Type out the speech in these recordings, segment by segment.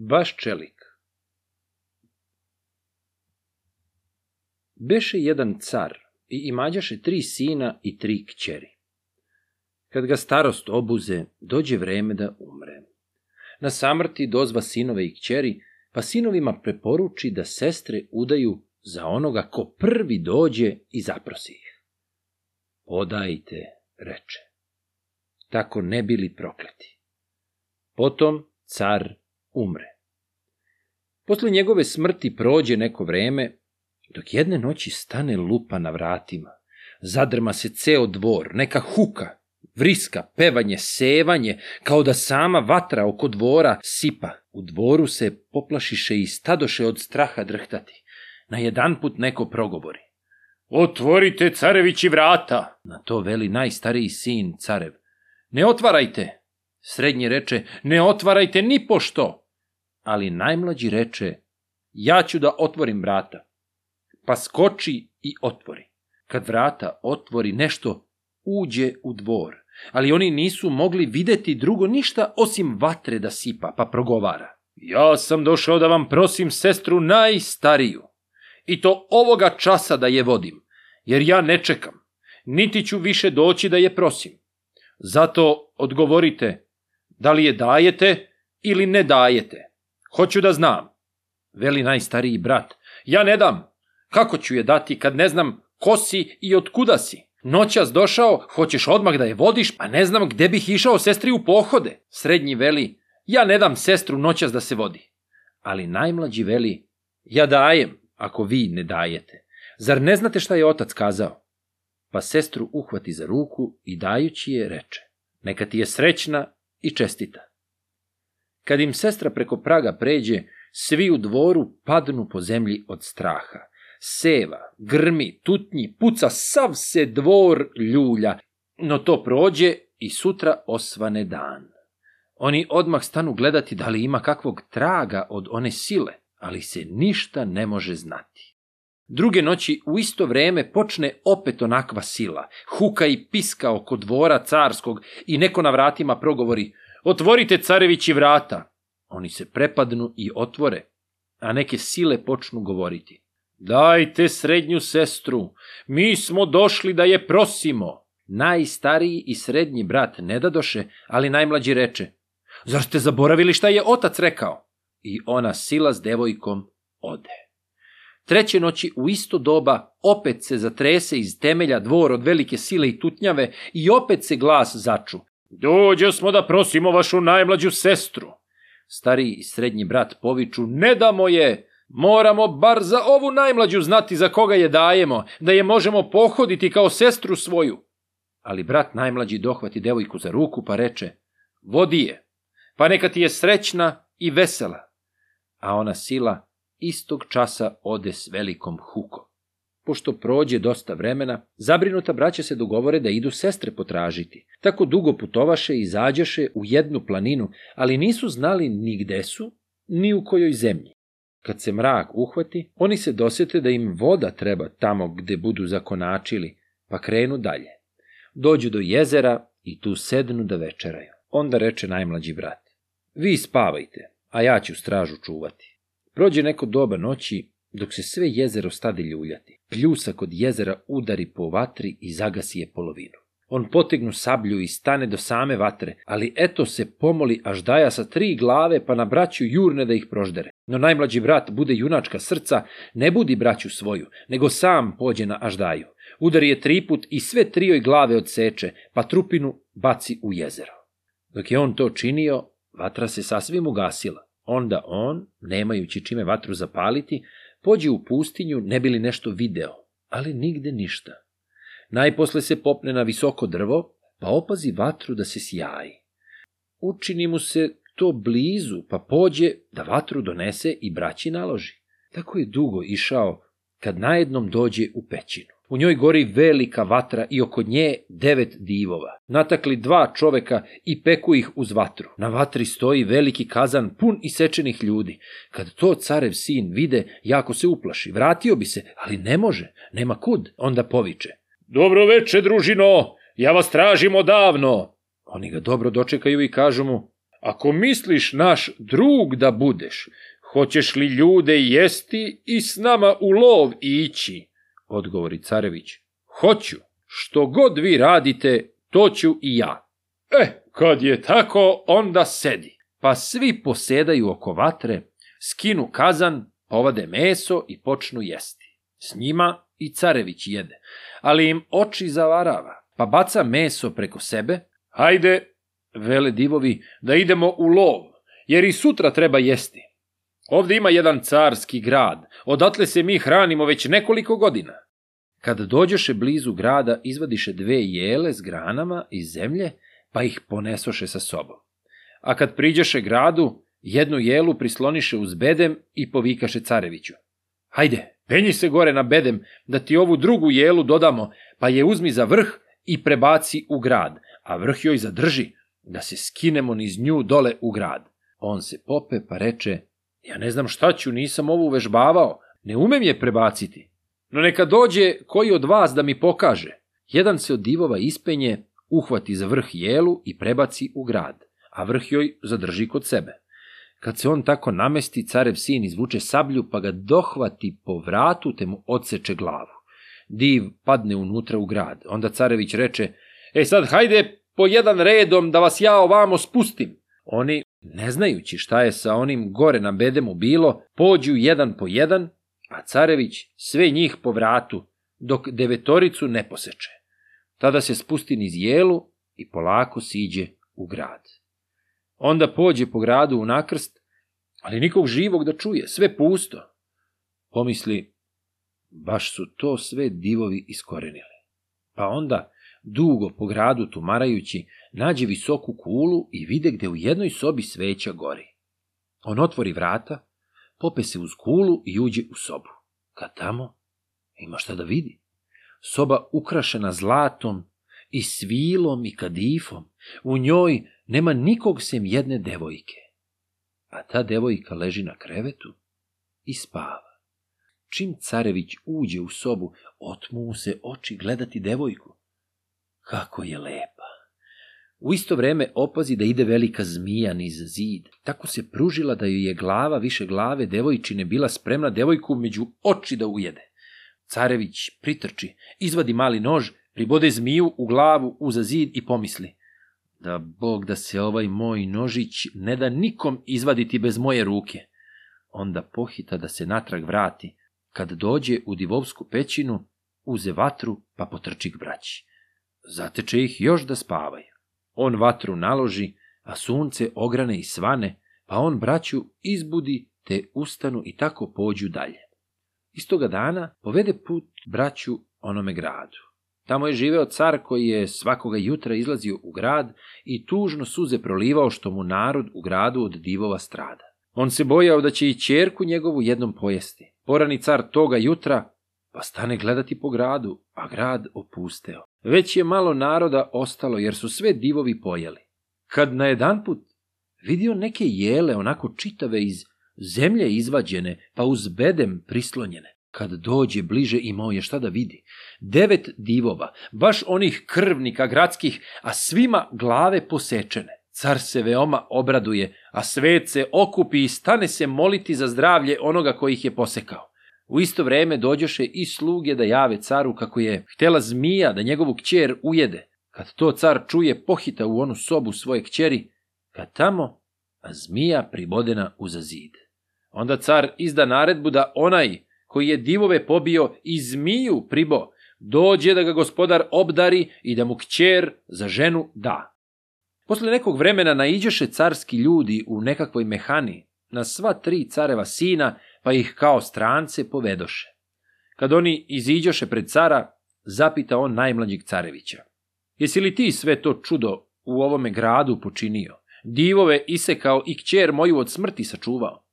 baš čelik. Beše jedan car i imađaše tri sina i tri kćeri. Kad ga starost obuze, dođe vreme da umre. Na samrti dozva sinove i kćeri, pa sinovima preporuči da sestre udaju za onoga ko prvi dođe i zaprosi ih. Podajte, reče. Tako ne bili prokleti. Potom car umre. Posle njegove smrti prođe neko vreme, dok jedne noći stane lupa na vratima. Zadrma se ceo dvor, neka huka, vriska, pevanje, sevanje, kao da sama vatra oko dvora sipa. U dvoru se poplašiše i stadoše od straha drhtati. Na jedan put neko progovori. Otvorite carevići vrata! Na to veli najstariji sin carev. Ne otvarajte! Srednji reče, ne otvarajte ni pošto! Ali najmlađi reče, ja ću da otvorim vrata. Pa skoči i otvori. Kad vrata otvori nešto, uđe u dvor. Ali oni nisu mogli videti drugo ništa osim vatre da sipa, pa progovara. Ja sam došao da vam prosim sestru najstariju. I to ovoga časa da je vodim, jer ja ne čekam, niti ću više doći da je prosim. Zato odgovorite, da li je dajete ili ne dajete. Hoću da znam. Veli najstariji brat, ja ne dam. Kako ću je dati kad ne znam ko si i od kuda si? Noćas došao, hoćeš odmah da je vodiš, a ne znam gde bih išao sestri u pohode. Srednji veli, ja ne dam sestru noćas da se vodi. Ali najmlađi veli, ja dajem, ako vi ne dajete. Zar ne znate šta je otac kazao? Pa sestru uhvati za ruku i dajući je reče, neka ti je srećna i čestita. Kad im sestra preko praga pređe, svi u dvoru padnu po zemlji od straha. Seva, grmi, tutnji, puca, sav se dvor ljulja, no to prođe i sutra osvane dan. Oni odmah stanu gledati da li ima kakvog traga od one sile, ali se ništa ne može znati. Druge noći u isto vreme počne opet onakva sila, huka i piska oko dvora carskog i neko na vratima progovori Otvorite carevići vrata. Oni se prepadnu i otvore, a neke sile počnu govoriti. Dajte srednju sestru, mi smo došli da je prosimo. Najstariji i srednji brat ne dadoše, ali najmlađi reče. Zar ste zaboravili šta je otac rekao? I ona sila s devojkom ode. Treće noći u isto doba opet se zatrese iz temelja dvor od velike sile i tutnjave i opet se glas začu. Dođe smo da prosimo vašu najmlađu sestru. Stariji i srednji brat poviču, ne damo je, moramo bar za ovu najmlađu znati za koga je dajemo, da je možemo pohoditi kao sestru svoju. Ali brat najmlađi dohvati devojku za ruku pa reče, vodi je, pa neka ti je srećna i vesela. A ona sila istog časa ode s velikom hukom. Pošto prođe dosta vremena, zabrinuta braća se dogovore da idu sestre potražiti. Tako dugo putovaše i zađeše u jednu planinu, ali nisu znali ni gde su, ni u kojoj zemlji. Kad se mrak uhvati, oni se dosete da im voda treba tamo gde budu zakonačili, pa krenu dalje. Dođu do jezera i tu sednu da večeraju. Onda reče najmlađi brat, vi spavajte, a ja ću stražu čuvati. Prođe neko doba noći, dok se sve jezero stade ljuljati. Pljusa kod jezera udari po vatri i zagasi je polovinu. On potegnu sablju i stane do same vatre, ali eto se pomoli Aždaja sa tri glave pa na braću jurne da ih proždere. No najmlađi brat bude junačka srca, ne budi braću svoju, nego sam pođe na Aždaju. Udari je tri put i sve trioj glave odseče, pa trupinu baci u jezero. Dok je on to činio, vatra se sasvim ugasila. Onda on, nemajući čime vatru zapaliti, pođe u pustinju ne bi li nešto video, ali nigde ništa. Najposle se popne na visoko drvo, pa opazi vatru da se sjaji. Učini mu se to blizu, pa pođe da vatru donese i braći naloži. Tako je dugo išao, kad najednom dođe u pećinu. U njoj gori velika vatra i oko nje devet divova. Natakli dva čoveka i peku ih uz vatru. Na vatri stoji veliki kazan pun isečenih ljudi. Kad to carev sin vide, jako se uplaši. Vratio bi se, ali ne može, nema kud. Onda poviče. Dobro veče, družino, ja vas tražim odavno. Oni ga dobro dočekaju i kažu mu, ako misliš naš drug da budeš, hoćeš li ljude jesti i s nama u lov ići? Odgovori carević. Hoću, što god vi radite, to ću i ja. E, kad je tako, onda sedi. Pa svi posedaju oko vatre, skinu kazan, povade meso i počnu jesti. S njima i carević jede, ali im oči zavarava, pa baca meso preko sebe. Hajde, vele divovi, da idemo u lov, jer i sutra treba jesti. Ovde ima jedan carski grad, odatle se mi hranimo već nekoliko godina. Kad dođoše blizu grada, izvadiše dve jele s granama iz zemlje, pa ih ponesoše sa sobom. A kad priđoše gradu, jednu jelu prisloniše uz bedem i povikaše careviću. Hajde, penji se gore na bedem, da ti ovu drugu jelu dodamo, pa je uzmi za vrh i prebaci u grad, a vrh joj zadrži, da se skinemo niz nju dole u grad. On se pope pa reče, ja ne znam šta ću, nisam ovu vežbavao, ne umem je prebaciti. No neka dođe koji od vas da mi pokaže. Jedan se od divova ispenje, uhvati za vrh jelu i prebaci u grad, a vrh joj zadrži kod sebe. Kad se on tako namesti, carev sin izvuče sablju pa ga dohvati po vratu te mu odseče glavu. Div padne unutra u grad. Onda carević reče, e sad hajde po jedan redom da vas ja ovamo spustim. Oni, ne znajući šta je sa onim gore na bedemu bilo, pođu jedan po jedan, a carević sve njih po vratu, dok devetoricu ne poseče. Tada se spusti niz jelu i polako siđe u grad. Onda pođe po gradu u nakrst, ali nikog živog da čuje, sve pusto. Pomisli, baš su to sve divovi iskorenili. Pa onda, dugo po gradu tumarajući, nađe visoku kulu i vide gde u jednoj sobi sveća gori. On otvori vrata, pope se uz kulu i uđe u sobu. Kad tamo, ima šta da vidi. Soba ukrašena zlatom i svilom i kadifom. U njoj nema nikog sem jedne devojke. A ta devojka leži na krevetu i spava. Čim carević uđe u sobu, otmu mu se oči gledati devojku. Kako je lepa! U isto vreme opazi da ide velika zmija niz zid. Tako se pružila da joj je glava više glave devojčine bila spremna devojku među oči da ujede. Carević pritrči, izvadi mali nož, pribode zmiju u glavu uza zid i pomisli. Da bog da se ovaj moj nožić ne da nikom izvaditi bez moje ruke. Onda pohita da se natrag vrati. Kad dođe u divovsku pećinu, uze vatru pa potrči k braći. Zateče ih još da spavaju. On vatru naloži, a sunce ograne i svane, pa on braću izbudi te ustanu i tako pođu dalje. Istoga dana povede put braću onome gradu. Tamo je živeo car koji je svakoga jutra izlazio u grad i tužno suze prolivao što mu narod u gradu od divova strada. On se bojao da će i čerku njegovu jednom pojesti. Porani car toga jutra, pa stane gledati po gradu, a grad opusteo. Već je malo naroda ostalo, jer su sve divovi pojeli. Kad na jedan put vidio neke jele onako čitave iz zemlje izvađene, pa uz bedem prislonjene. Kad dođe bliže imao je šta da vidi. Devet divova, baš onih krvnika gradskih, a svima glave posečene. Car se veoma obraduje, a svet se okupi i stane se moliti za zdravlje onoga koji ih je posekao. U isto vreme dođoše i sluge da jave caru kako je htela zmija da njegovu kćer ujede. Kad to car čuje, pohita u onu sobu svoje kćeri, kad tamo, a zmija pribodena uza zid. Onda car izda naredbu da onaj koji je divove pobio i zmiju pribo, dođe da ga gospodar obdari i da mu kćer za ženu da. Posle nekog vremena naiđeše carski ljudi u nekakvoj mehani na sva tri careva sina pa ih kao strance povedoše. Kad oni iziđoše pred cara, zapita on najmlađeg carevića. Jesi li ti sve to čudo u ovome gradu počinio? Divove isekao i kćer moju od smrti sačuvao?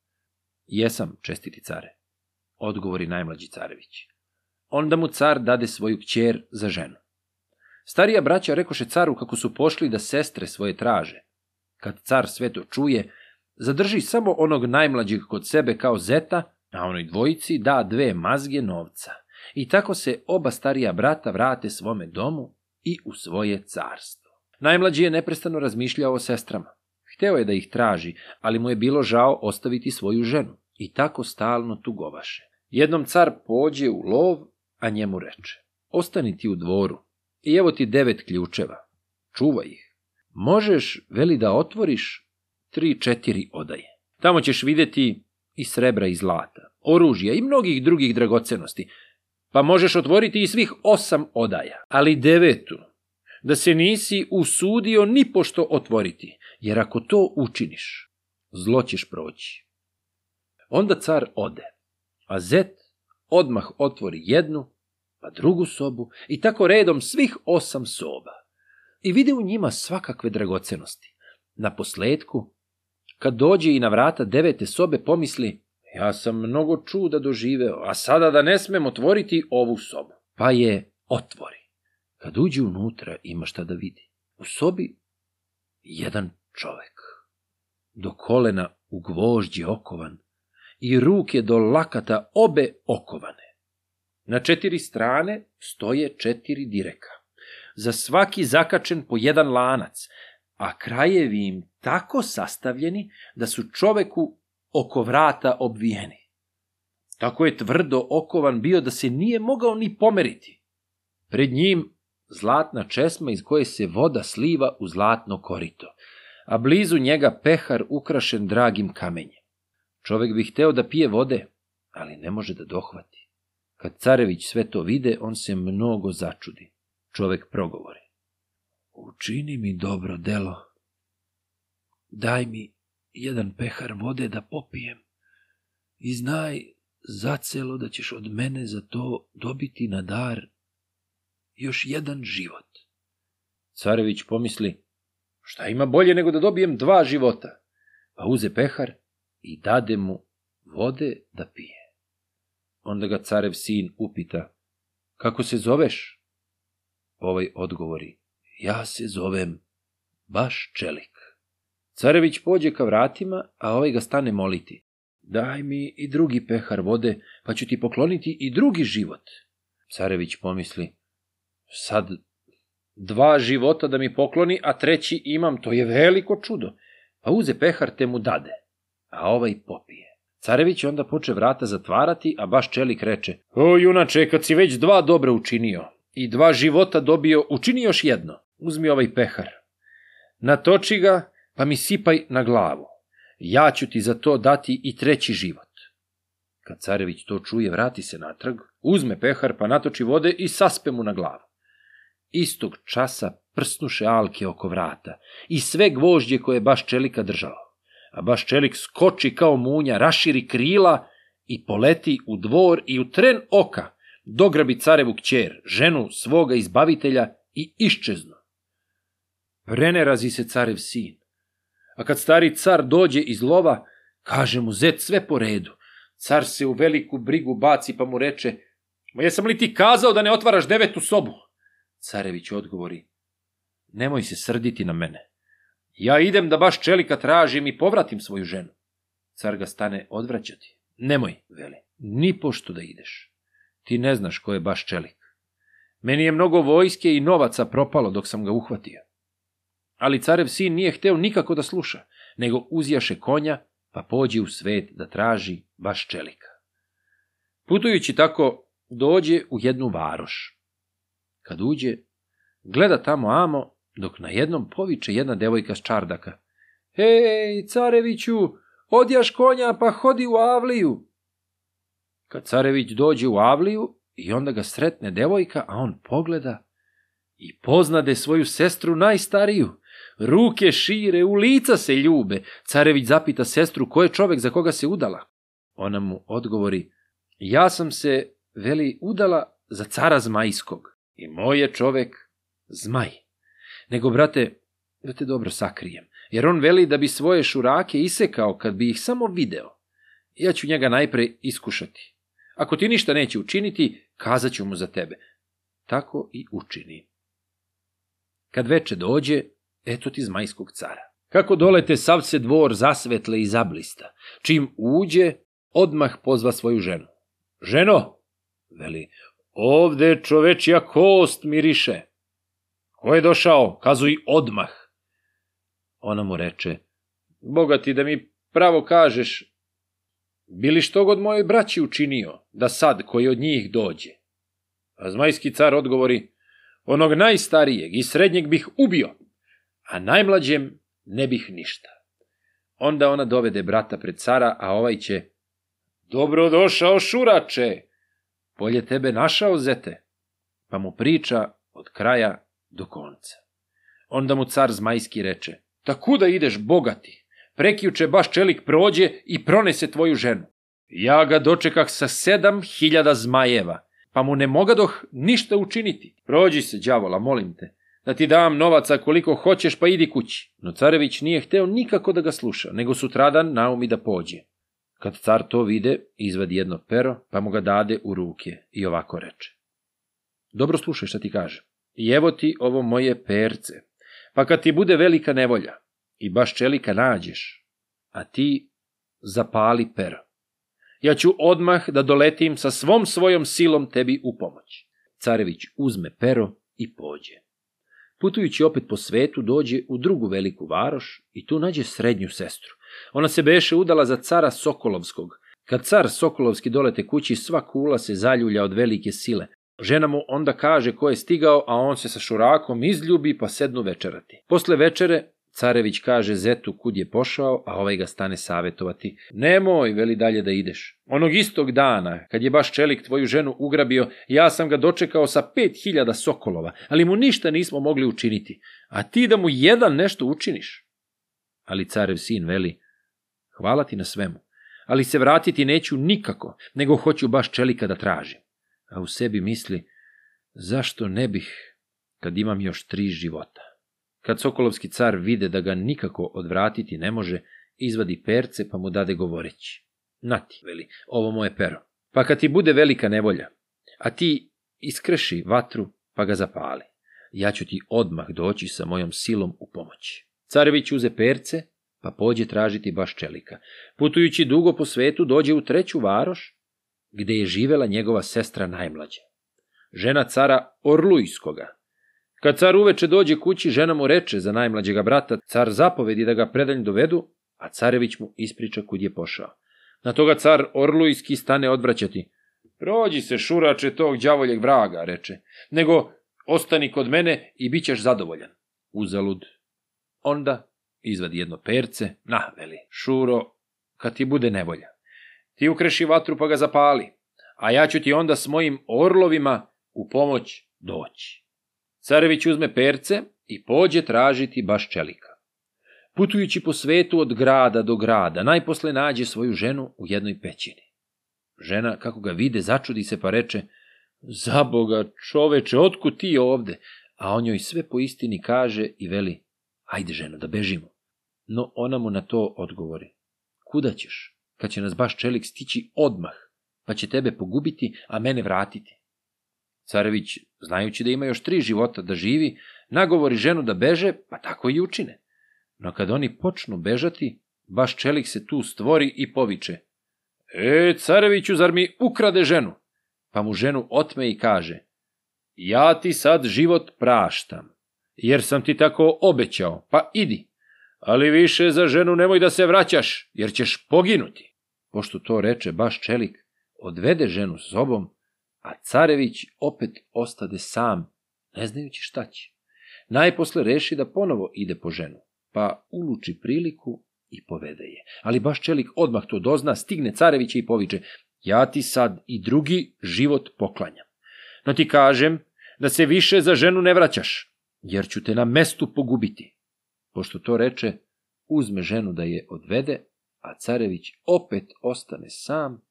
Jesam, čestiti care, odgovori najmlađi carević. Onda mu car dade svoju kćer za ženu. Starija braća rekoše caru kako su pošli da sestre svoje traže. Kad car sve to čuje, zadrži samo onog najmlađeg kod sebe kao zeta, a onoj dvojici da dve mazge novca. I tako se oba starija brata vrate svome domu i u svoje carstvo. Najmlađi je neprestano razmišljao o sestrama. Hteo je da ih traži, ali mu je bilo žao ostaviti svoju ženu. I tako stalno tugovaše. Jednom car pođe u lov, a njemu reče. Ostani ti u dvoru. I evo ti devet ključeva. Čuvaj ih. Možeš, veli da otvoriš, tri, četiri odaje. Tamo ćeš vidjeti i srebra i zlata, oružja i mnogih drugih dragocenosti, pa možeš otvoriti i svih osam odaja, ali devetu, da se nisi usudio ni pošto otvoriti, jer ako to učiniš, zlo ćeš proći. Onda car ode, a zet odmah otvori jednu, pa drugu sobu i tako redom svih osam soba. I vide u njima svakakve dragocenosti. Na posledku, kad dođe i na vrata devete sobe, pomisli, ja sam mnogo čuda doživeo, a sada da ne smem otvoriti ovu sobu. Pa je otvori. Kad uđe unutra, ima šta da vidi. U sobi jedan čovek. Do kolena u gvožđe okovan i ruke do lakata obe okovane. Na četiri strane stoje četiri direka. Za svaki zakačen po jedan lanac, a krajevi im tako sastavljeni da su čoveku oko vrata obvijeni. Tako je tvrdo okovan bio da se nije mogao ni pomeriti. Pred njim zlatna česma iz koje se voda sliva u zlatno korito, a blizu njega pehar ukrašen dragim kamenjem. Čovek bi hteo da pije vode, ali ne može da dohvati. Kad carević sve to vide, on se mnogo začudi. Čovek progovori. Učini mi dobro delo. Daj mi jedan pehar vode da popijem i znaj zacelo da ćeš od mene za to dobiti na dar još jedan život. Carević pomisli, šta ima bolje nego da dobijem dva života? Pa uze pehar i dade mu vode da pije. Onda ga carev sin upita, kako se zoveš? Ovaj odgovori, ja se zovem baš čelik. Carević pođe ka vratima, a ovaj ga stane moliti. Daj mi i drugi pehar vode, pa ću ti pokloniti i drugi život. Carević pomisli, sad dva života da mi pokloni, a treći imam, to je veliko čudo. Pa uze pehar te mu dade, a ovaj popije. Carević onda poče vrata zatvarati, a baš čelik reče, o junače, kad si već dva dobra učinio i dva života dobio, učini još jedno, uzmi ovaj pehar. Natoči ga pa mi sipaj na glavu. Ja ću ti za to dati i treći život. Kad carević to čuje, vrati se natrag, uzme pehar pa natoči vode i saspe mu na glavu. Istog časa prsnuše alke oko vrata i sve gvožđe koje baš čelika držalo. A baš čelik skoči kao munja, raširi krila i poleti u dvor i u tren oka dograbi carevu kćer, ženu svoga izbavitelja i iščeznu. Prenerazi se carev sin a kad stari car dođe iz lova, kaže mu zet sve po redu. Car se u veliku brigu baci pa mu reče, ma jesam li ti kazao da ne otvaraš devetu sobu? Carević odgovori, nemoj se srditi na mene. Ja idem da baš čelika tražim i povratim svoju ženu. Car ga stane odvraćati. Nemoj, veli, ni pošto da ideš. Ti ne znaš ko je baš čelik. Meni je mnogo vojske i novaca propalo dok sam ga uhvatio. Ali carev sin nije hteo nikako da sluša, nego uzjaše konja, pa pođe u svet da traži baš čelika. Putujući tako, dođe u jednu varoš. Kad uđe, gleda tamo amo, dok na jednom poviče jedna devojka s čardaka. Hej, careviću, odjaš konja pa hodi u Avliju. Kad carević dođe u Avliju i onda ga sretne devojka, a on pogleda i poznade svoju sestru najstariju, Ruke šire, u lica se ljube. Carević zapita sestru ko je čovek za koga se udala. Ona mu odgovori, ja sam se, veli, udala za cara zmajskog. I moj je čovek zmaj. Nego, brate, da te dobro sakrijem, jer on veli da bi svoje šurake isekao kad bi ih samo video. Ja ću njega najpre iskušati. Ako ti ništa neće učiniti, kazat ću mu za tebe. Tako i učini. Kad veče dođe, Eto ti zmajskog cara. Kako dolete sav se dvor zasvetle i zablista. Čim uđe, odmah pozva svoju ženu. Ženo, veli, ovde čovečija kost miriše. Ko je došao, kazuj odmah. Ona mu reče, Boga ti da mi pravo kažeš, bili što god mojoj braći učinio, da sad koji od njih dođe? A zmajski car odgovori, onog najstarijeg i srednjeg bih ubio, a najmlađem ne bih ništa. Onda ona dovede brata pred cara, a ovaj će, dobro došao šurače, polje tebe našao zete, pa mu priča od kraja do konca. Onda mu car zmajski reče, ta kuda ideš bogati? Prekjuče baš čelik prođe i pronese tvoju ženu. Ja ga dočekah sa sedam hiljada zmajeva, pa mu ne mogadoh ništa učiniti. Prođi se, đavola, molim te, da ti dam novaca koliko hoćeš, pa idi kući. No carević nije hteo nikako da ga sluša, nego sutradan naumi da pođe. Kad car to vide, izvadi jedno pero, pa mu ga dade u ruke i ovako reče. Dobro slušaj šta ti kaže. I evo ti ovo moje perce, pa kad ti bude velika nevolja i baš čelika nađeš, a ti zapali pero. Ja ću odmah da doletim sa svom svojom silom tebi u pomoć. Carević uzme pero i pođe. Putujući opet po svetu, dođe u drugu veliku varoš i tu nađe srednju sestru. Ona se beše udala za cara Sokolovskog. Kad car Sokolovski dolete kući, sva kula se zaljulja od velike sile. Žena mu onda kaže ko je stigao, a on se sa šurakom izljubi pa sednu večerati. Posle večere Carević kaže Zetu kud je pošao, a ovaj ga stane savetovati. Nemoj, veli dalje da ideš. Onog istog dana, kad je baš čelik tvoju ženu ugrabio, ja sam ga dočekao sa pet hiljada sokolova, ali mu ništa nismo mogli učiniti. A ti da mu jedan nešto učiniš? Ali carev sin veli, hvala ti na svemu, ali se vratiti neću nikako, nego hoću baš čelika da tražim. A u sebi misli, zašto ne bih, kad imam još tri života? Kad Sokolovski car vide da ga nikako odvratiti ne može, izvadi perce pa mu dade govoreći. Nati, veli, ovo moje pero. Pa kad ti bude velika nevolja, a ti iskreši vatru pa ga zapali, ja ću ti odmah doći sa mojom silom u pomoći. Carević uze perce, pa pođe tražiti baš čelika. Putujući dugo po svetu, dođe u treću varoš, gde je živela njegova sestra najmlađa. Žena cara Orlujskoga, Kad car uveče dođe kući, žena mu reče za najmlađega brata, car zapovedi da ga predalj dovedu, a carević mu ispriča kud je pošao. Na toga car Orlujski stane odvraćati. Prođi se, šurače tog đavoljeg vraga, reče, nego ostani kod mene i bit ćeš zadovoljan. Uzalud. Onda izvadi jedno perce, na, veli, šuro, kad ti bude nevolja. Ti ukreši vatru pa ga zapali, a ja ću ti onda s mojim orlovima u pomoć doći. Carević uzme perce i pođe tražiti baš čelika. Putujući po svetu od grada do grada, najposle nađe svoju ženu u jednoj pećini. Žena, kako ga vide, začudi se pa reče, za boga, čoveče, otku ti ovde? A on joj sve po istini kaže i veli, ajde ženo, da bežimo. No ona mu na to odgovori, kuda ćeš, kad će nas baš čelik stići odmah, pa će tebe pogubiti, a mene vratiti. Carević, znajući da ima još tri života da živi, nagovori ženu da beže, pa tako i učine. No kad oni počnu bežati, baš čelik se tu stvori i poviče. E, careviću, zar mi ukrade ženu? Pa mu ženu otme i kaže. Ja ti sad život praštam, jer sam ti tako obećao, pa idi. Ali više za ženu nemoj da se vraćaš, jer ćeš poginuti. Pošto to reče baš čelik, odvede ženu sobom a carević opet ostade sam, ne znajući šta će. Najposle reši da ponovo ide po ženu, pa uluči priliku i povede je. Ali baš čelik odmah to dozna, stigne carevića i poviče, ja ti sad i drugi život poklanjam. No ti kažem da se više za ženu ne vraćaš, jer ću te na mestu pogubiti. Pošto to reče, uzme ženu da je odvede, a carević opet ostane sam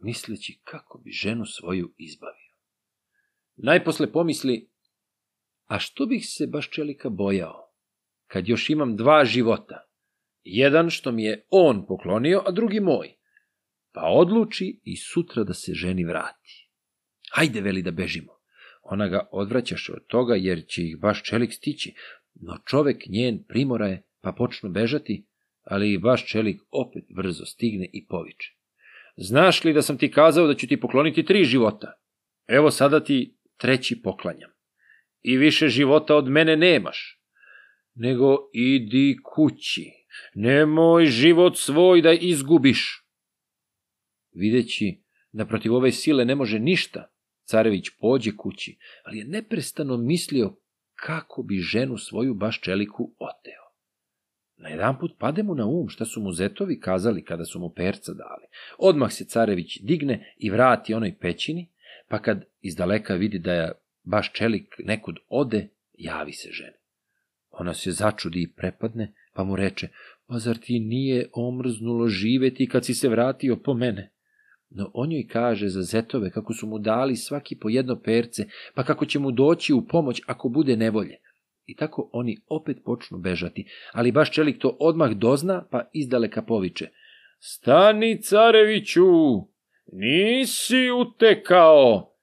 misleći kako bi ženu svoju izbavio. Najposle pomisli, a što bih se baš čelika bojao, kad još imam dva života, jedan što mi je on poklonio, a drugi moj, pa odluči i sutra da se ženi vrati. Hajde, veli da bežimo. Ona ga odvraćaše od toga, jer će ih baš čelik stići, no čovek njen primora je, pa počnu bežati, ali i baš čelik opet brzo stigne i poviče. Znaš li da sam ti kazao da ću ti pokloniti tri života? Evo sada ti treći poklanjam. I više života od mene nemaš. Nego idi kući, nemoj život svoj da izgubiš. Videći da protiv ove sile ne može ništa, carević pođe kući, ali je neprestano mislio kako bi ženu svoju baš čeliku oteo. Na jedan put pade mu na um šta su mu zetovi kazali kada su mu perca dali. Odmah se carević digne i vrati onoj pećini, pa kad iz daleka vidi da je baš čelik nekud ode, javi se ženi. Ona se začudi i prepadne, pa mu reče, pa zar ti nije omrznulo živeti kad si se vratio po mene? No on joj kaže za zetove kako su mu dali svaki po jedno perce, pa kako će mu doći u pomoć ako bude nevolje. I tako oni opet počnu bežati, ali baš čelik to odmah dozna, pa izdaleka poviče. Stani, careviću, nisi utekao.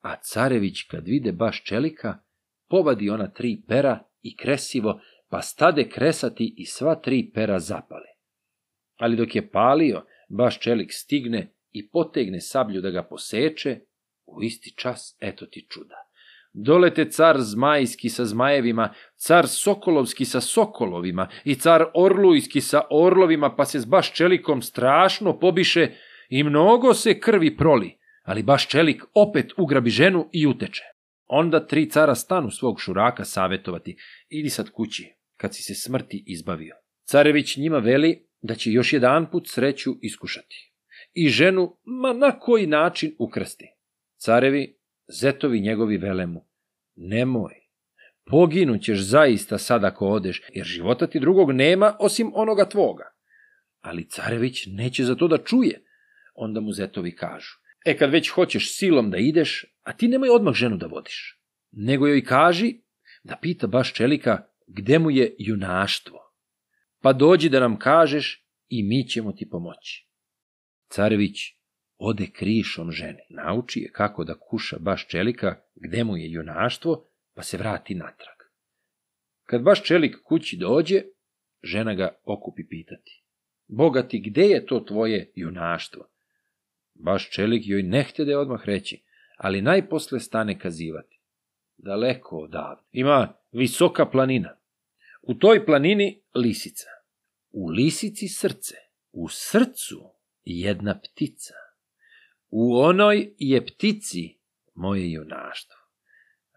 A carević kad vide baš čelika, povadi ona tri pera i kresivo, pa stade kresati i sva tri pera zapale. Ali dok je palio, baš čelik stigne i potegne sablju da ga poseče, u isti čas eto ti čuda. Dolete car zmajski sa zmajevima, car sokolovski sa sokolovima i car orlujski sa orlovima, pa se baš čelikom strašno pobiše i mnogo se krvi proli, ali baš čelik opet ugrabi ženu i uteče. Onda tri cara stanu svog šuraka savetovati, idi sad kući, kad si se smrti izbavio. Carević njima veli da će još jedan put sreću iskušati. I ženu, ma na koji način ukrsti. Carevi, zetovi njegovi velemu, nemoj, poginućeš zaista sad ako odeš, jer života ti drugog nema osim onoga tvoga. Ali carević neće za to da čuje. Onda mu zetovi kažu, e kad već hoćeš silom da ideš, a ti nemoj odmah ženu da vodiš, nego joj kaži da pita baš čelika gde mu je junaštvo. Pa dođi da nam kažeš i mi ćemo ti pomoći. Carević ode krišom žene, nauči je kako da kuša baš čelika gde mu je junaštvo, pa se vrati natrag. Kad baš čelik kući dođe, žena ga okupi pitati. Boga ti, gde je to tvoje junaštvo? Baš čelik joj ne htjede odmah reći, ali najposle stane kazivati. Daleko odavde. Ima visoka planina. U toj planini lisica. U lisici srce. U srcu jedna ptica. U onoj je ptici moje junaštvo.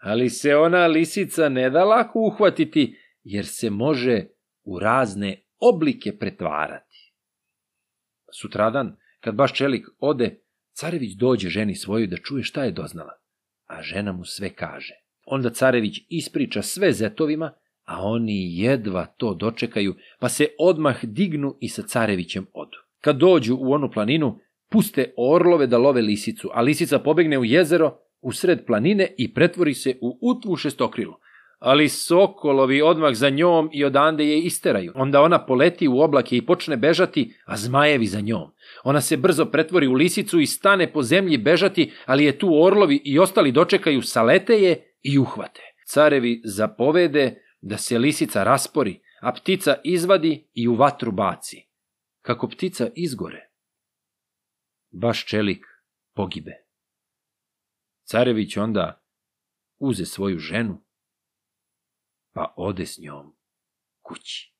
Ali se ona lisica ne da lako uhvatiti, jer se može u razne oblike pretvarati. Sutradan, kad baš čelik ode, carević dođe ženi svojoj da čuje šta je doznala, a žena mu sve kaže. Onda carević ispriča sve zetovima, a oni jedva to dočekaju, pa se odmah dignu i sa carevićem odu. Kad dođu u onu planinu, puste orlove da love lisicu, a lisica pobegne u jezero, u sred planine i pretvori se u utvu šestokrilu. Ali sokolovi odmah za njom i odande je isteraju. Onda ona poleti u oblake i počne bežati, a zmajevi za njom. Ona se brzo pretvori u lisicu i stane po zemlji bežati, ali je tu orlovi i ostali dočekaju, salete je i uhvate. Carevi zapovede da se lisica raspori, a ptica izvadi i u vatru baci. Kako ptica izgore, baš čelik pogibe. Carević onda uze svoju ženu, pa ode s njom kući.